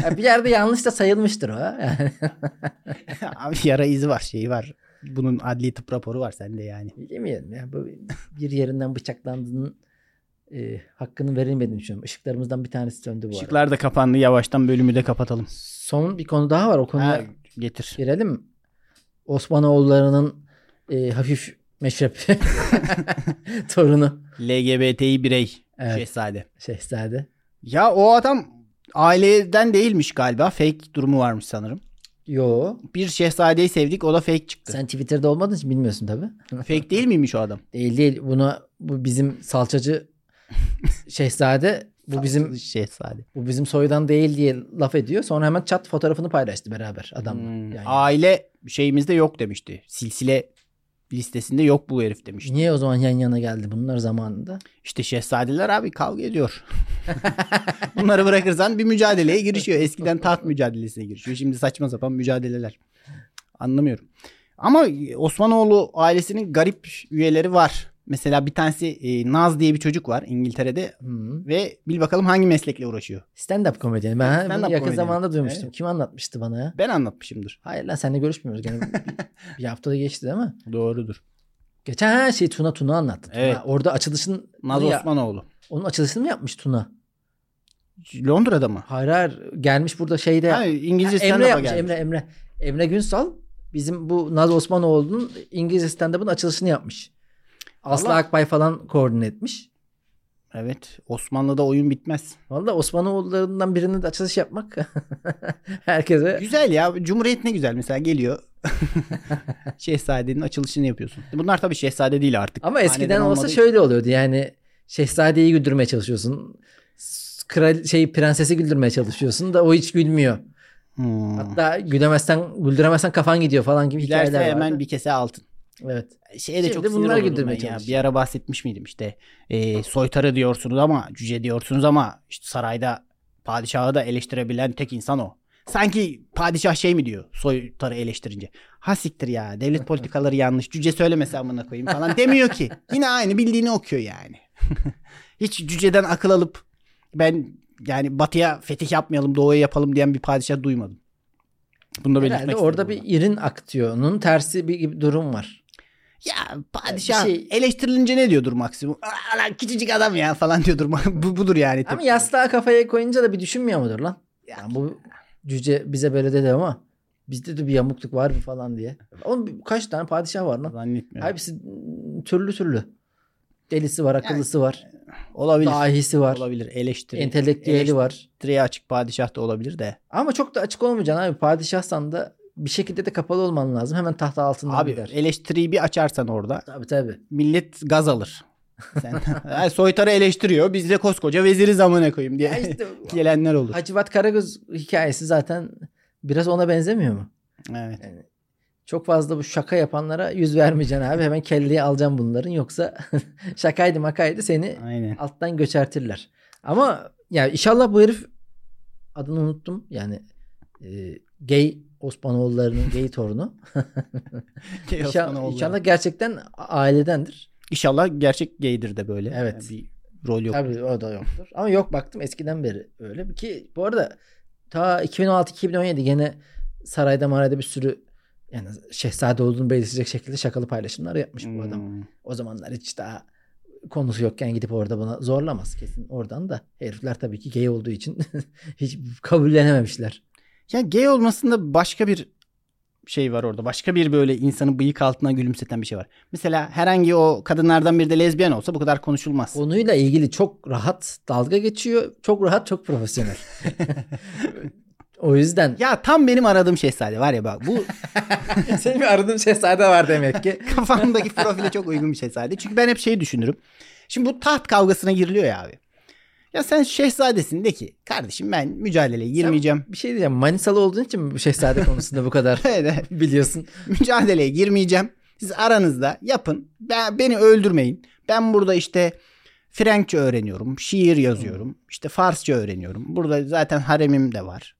Ya bir yerde yanlış da sayılmıştır o. Yani. Abi yara izi var şeyi var. Bunun adli tıp raporu var sende yani. Bilmiyorum ya bu bir yerinden bıçaklandığının e, hakkını verilmediğini düşünüyorum. Işıklarımızdan bir tanesi söndü bu arada. Işıklar da kapandı. Yavaştan bölümü de kapatalım. Son bir konu daha var. O konuya Ha, getir. girelim. Osmanoğullarının e, hafif meşrep torunu LGBTİ birey. Evet. Şehzade. şehzade. Ya o adam aileden değilmiş galiba. Fake durumu varmış sanırım. Yo. Bir şehzadeyi sevdik o da fake çıktı. Sen Twitter'da olmadığın için bilmiyorsun tabii. Fake değil miymiş o adam? Değil değil. Buna bu bizim salçacı şehzade bu bizim şehzade. bu bizim soydan değil diye laf ediyor. Sonra hemen chat fotoğrafını paylaştı beraber adamla. Hmm. Yani. Aile şeyimizde yok demişti. Silsile listesinde yok bu herif demişti. Niye o zaman yan yana geldi bunlar zamanında? İşte şehzadeler abi kavga ediyor. Bunları bırakırsan bir mücadeleye girişiyor. Eskiden taht mücadelesine girişiyor. Şimdi saçma sapan mücadeleler. Anlamıyorum. Ama Osmanoğlu ailesinin garip üyeleri var. Mesela bir tanesi e, Naz diye bir çocuk var İngiltere'de Hı. ve bil bakalım hangi meslekle uğraşıyor. Stand-up komedyeni. Ben bunu yakın komedyeni. zamanda duymuştum. Evet. Kim anlatmıştı bana ya? Ben anlatmışımdır. Hayır lan seninle görüşmüyoruz. Gene bir, haftada geçti değil mi? Doğrudur. Geçen her şey Tuna Tuna anlattı. Tuna. Evet. Orada açılışın Naz ya- Osmanoğlu. onun açılışını mı yapmış Tuna? Londra'da mı? Hayır hayır gelmiş burada şeyde. Ha, İngilizce Ha, Emre yapmış gelmiş. Emre Emre. Emre Günsal bizim bu Naz Osmanoğlu'nun İngilizce stand-up'ın açılışını yapmış. Aslı Allah. Akbay falan koordine etmiş. Evet. Osmanlı'da oyun bitmez. Valla Osmanoğullarından birinin de açılış yapmak herkese Güzel ya. Cumhuriyet ne güzel. Mesela geliyor. Şehzadenin açılışını yapıyorsun. Bunlar tabii şehzade değil artık. ama eskiden Hanedan olsa şöyle oluyordu yani şehzadeyi güldürmeye çalışıyorsun. Kral şey prensesi güldürmeye çalışıyorsun da o hiç gülmüyor. Hmm. Hatta gülemezsen güldüremezsen kafan gidiyor falan gibi Giderse hikayeler hemen vardı. bir kese altın. Evet. Şeye de Şimdi çok güldürmeye ben ya. Bir ara bahsetmiş miydim işte e, soytarı diyorsunuz ama cüce diyorsunuz ama işte sarayda padişahı da eleştirebilen tek insan o. Sanki padişah şey mi diyor soytarı eleştirince. Ha siktir ya devlet politikaları yanlış cüce söylemese amına koyayım falan demiyor ki. Yine aynı bildiğini okuyor yani. Hiç cüceden akıl alıp ben yani batıya fetih yapmayalım doğuya yapalım diyen bir padişah duymadım. Bunu da Herhalde orada bir irin aktıyor'nun tersi bir durum var. Ya padişah şey- eleştirilince ne diyordur maksimum? Aa, lan küçücük adam ya falan diyordur. Bu, budur yani. Ama yastığa kafaya koyunca da bir düşünmüyor mudur lan? Yani bu cüce bize böyle dedi ama bizde de bir yamukluk var mı falan diye. Onun kaç tane padişah var lan? Zannetmiyorum. Hepsi türlü türlü. Delisi var, akıllısı var, olabilir. dahisi var, Olabilir. Eleştiri. entelektüeli var. Eleştiriye açık padişah da olabilir de. Ama çok da açık olmayacaksın abi. Padişahsan da bir şekilde de kapalı olman lazım. Hemen tahta altından Abi gider. eleştiriyi bir açarsan orada Tabii tabii. millet gaz alır. Sen Yani soytarı eleştiriyor. Biz de koskoca veziri zamana koyayım diye Ya işte gelenler olur. Hacivat Karagöz hikayesi zaten biraz ona benzemiyor mu? Evet. Çok fazla bu şaka yapanlara yüz vermeyeceksin abi. Hemen kelleyi alacaksın bunların. Yoksa şakaydı makaydı seni Aynen. alttan göçertirler. Ama ya inşallah bu herif adını unuttum. Yani e, gay Osmanoğullarının gay torunu. İnşallah, gerçekten ailedendir. İnşallah gerçek gaydir de böyle. Evet. Yani bir rol yok. Tabii o da yoktur. Ama yok baktım eskiden beri öyle. Ki bu arada ta 2016-2017 gene sarayda marayda bir sürü yani şehzade olduğunu belirtecek şekilde şakalı paylaşımlar yapmış bu adam. Hmm. O zamanlar hiç daha konusu yokken gidip orada buna zorlamaz kesin oradan da. Herifler tabii ki gay olduğu için hiç kabullenememişler. Ya gay olmasında başka bir şey var orada. Başka bir böyle insanı bıyık altına gülümseten bir şey var. Mesela herhangi o kadınlardan biri de lezbiyen olsa bu kadar konuşulmaz. Konuyla ilgili çok rahat dalga geçiyor. Çok rahat, çok profesyonel. o yüzden Ya tam benim aradığım şehzade var ya bak bu senin bir aradığın şehzade var demek ki. kafamdaki profile çok uygun bir şehzade. Çünkü ben hep şey düşünürüm. Şimdi bu taht kavgasına giriliyor ya abi. Ya sen şehzadesin de ki kardeşim ben mücadeleye girmeyeceğim. Bir şey diyeceğim. Manisalı olduğun için mi bu şehzade konusunda bu kadar Evet, biliyorsun? mücadeleye girmeyeceğim. Siz aranızda yapın. Ben, beni öldürmeyin. Ben burada işte Frenkçe öğreniyorum. Şiir yazıyorum. işte Farsça öğreniyorum. Burada zaten haremim de var.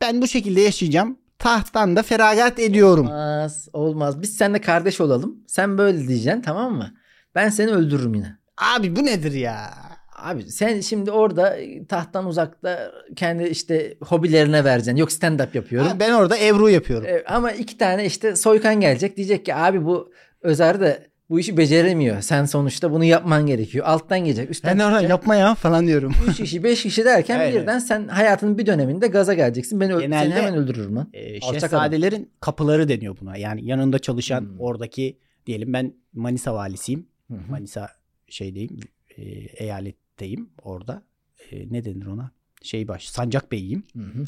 Ben bu şekilde yaşayacağım. Tahttan da feragat ediyorum. Olmaz. Olmaz. Biz seninle kardeş olalım. Sen böyle diyeceksin tamam mı? Ben seni öldürürüm yine. Abi bu nedir ya? Abi sen şimdi orada tahttan uzakta kendi işte hobilerine vereceksin. Yok stand up yapıyorum. Ha, ben orada Ebru yapıyorum. E, ama iki tane işte soykan gelecek. Diyecek ki abi bu Özer de bu işi beceremiyor. Sen sonuçta bunu yapman gerekiyor. Alttan gelecek. Üstten Ben orada çıkacak. yapma ya falan diyorum. 3 kişi 5 kişi derken Evet, birden sen hayatının bir döneminde gaza geleceksin. Beni, Genelde- seni hemen öldürürüm lan. Alçak şehzadelerin kapıları deniyor buna. Yani yanında çalışan Hmm. oradaki diyelim ben Manisa valisiyim. Hı. Manisa şeydeyim e, eyaletteyim orada. E, ne denir ona? Şey baş Sancak Bey'iyim. Hı hı.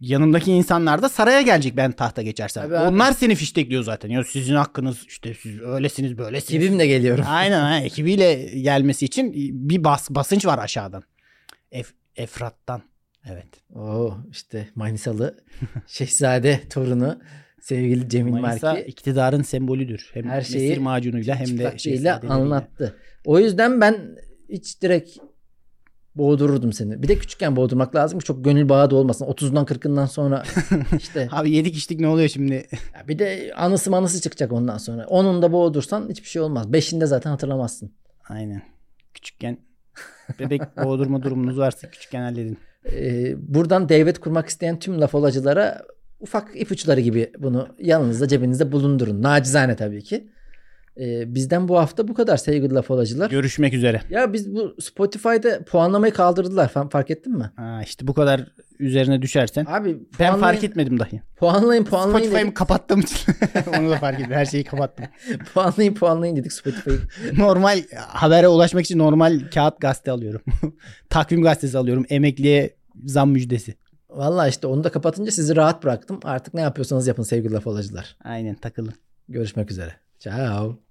Yanımdaki insanlar da saraya gelecek ben tahta geçersem. Tabii abi. Onlar seni fiştekliyor zaten. Ya sizin hakkınız işte siz öylesiniz böylesiniz. Ekibimle geliyorum. Aynen ha, ekibiyle gelmesi için bir bas basınç var aşağıdan. Ef, Efrat'tan. Evet. Oo işte Manisalı Şehzade torunu sevgili Cemil Manisa Marki iktidarın sembolüdür. Hem Her şeyi mesir macunuyla hem de şehzadeleriyle. anlattı. O yüzden ben hiç direkt boğdururdum seni. Bir de küçükken boğdurmak lazım ki çok gönül bağı da olmasın. 30'dan 40'ından sonra işte Abi yedik içtik ne oluyor şimdi? ya bir de anısı manısı çıkacak ondan sonra. Onun da boğdursan hiçbir şey olmaz. Beşinde zaten hatırlamazsın. Aynen. Küçükken bebek boğdurma durumunuz varsa küçükken halledin. Ee, buradan devlet kurmak isteyen tüm laf olacılara ufak ipuçları gibi bunu yanınızda cebinizde bulundurun. Nacizane tabii ki. Ee, bizden bu hafta bu kadar sevgili laf olacılar. Görüşmek üzere. Ya biz bu Spotify'da puanlamayı kaldırdılar. Fa- Fark ettin mi? Ha, işte bu kadar üzerine düşersen. Abi Ben fark etmedim dahi. Puanlayın puanlayın Spotify'ımı kapattığım için onu da fark ettim. Her şeyi kapattım. puanlayın puanlayın dedik Spotify'ı. Normal habere ulaşmak için normal kağıt gazete alıyorum. Takvim gazetesi alıyorum. Emekliye zam müjdesi. Valla işte onu da kapatınca sizi rahat bıraktım. Artık ne yapıyorsanız yapın sevgili laf olacılar. Aynen takılın. Görüşmek üzere. Ciao.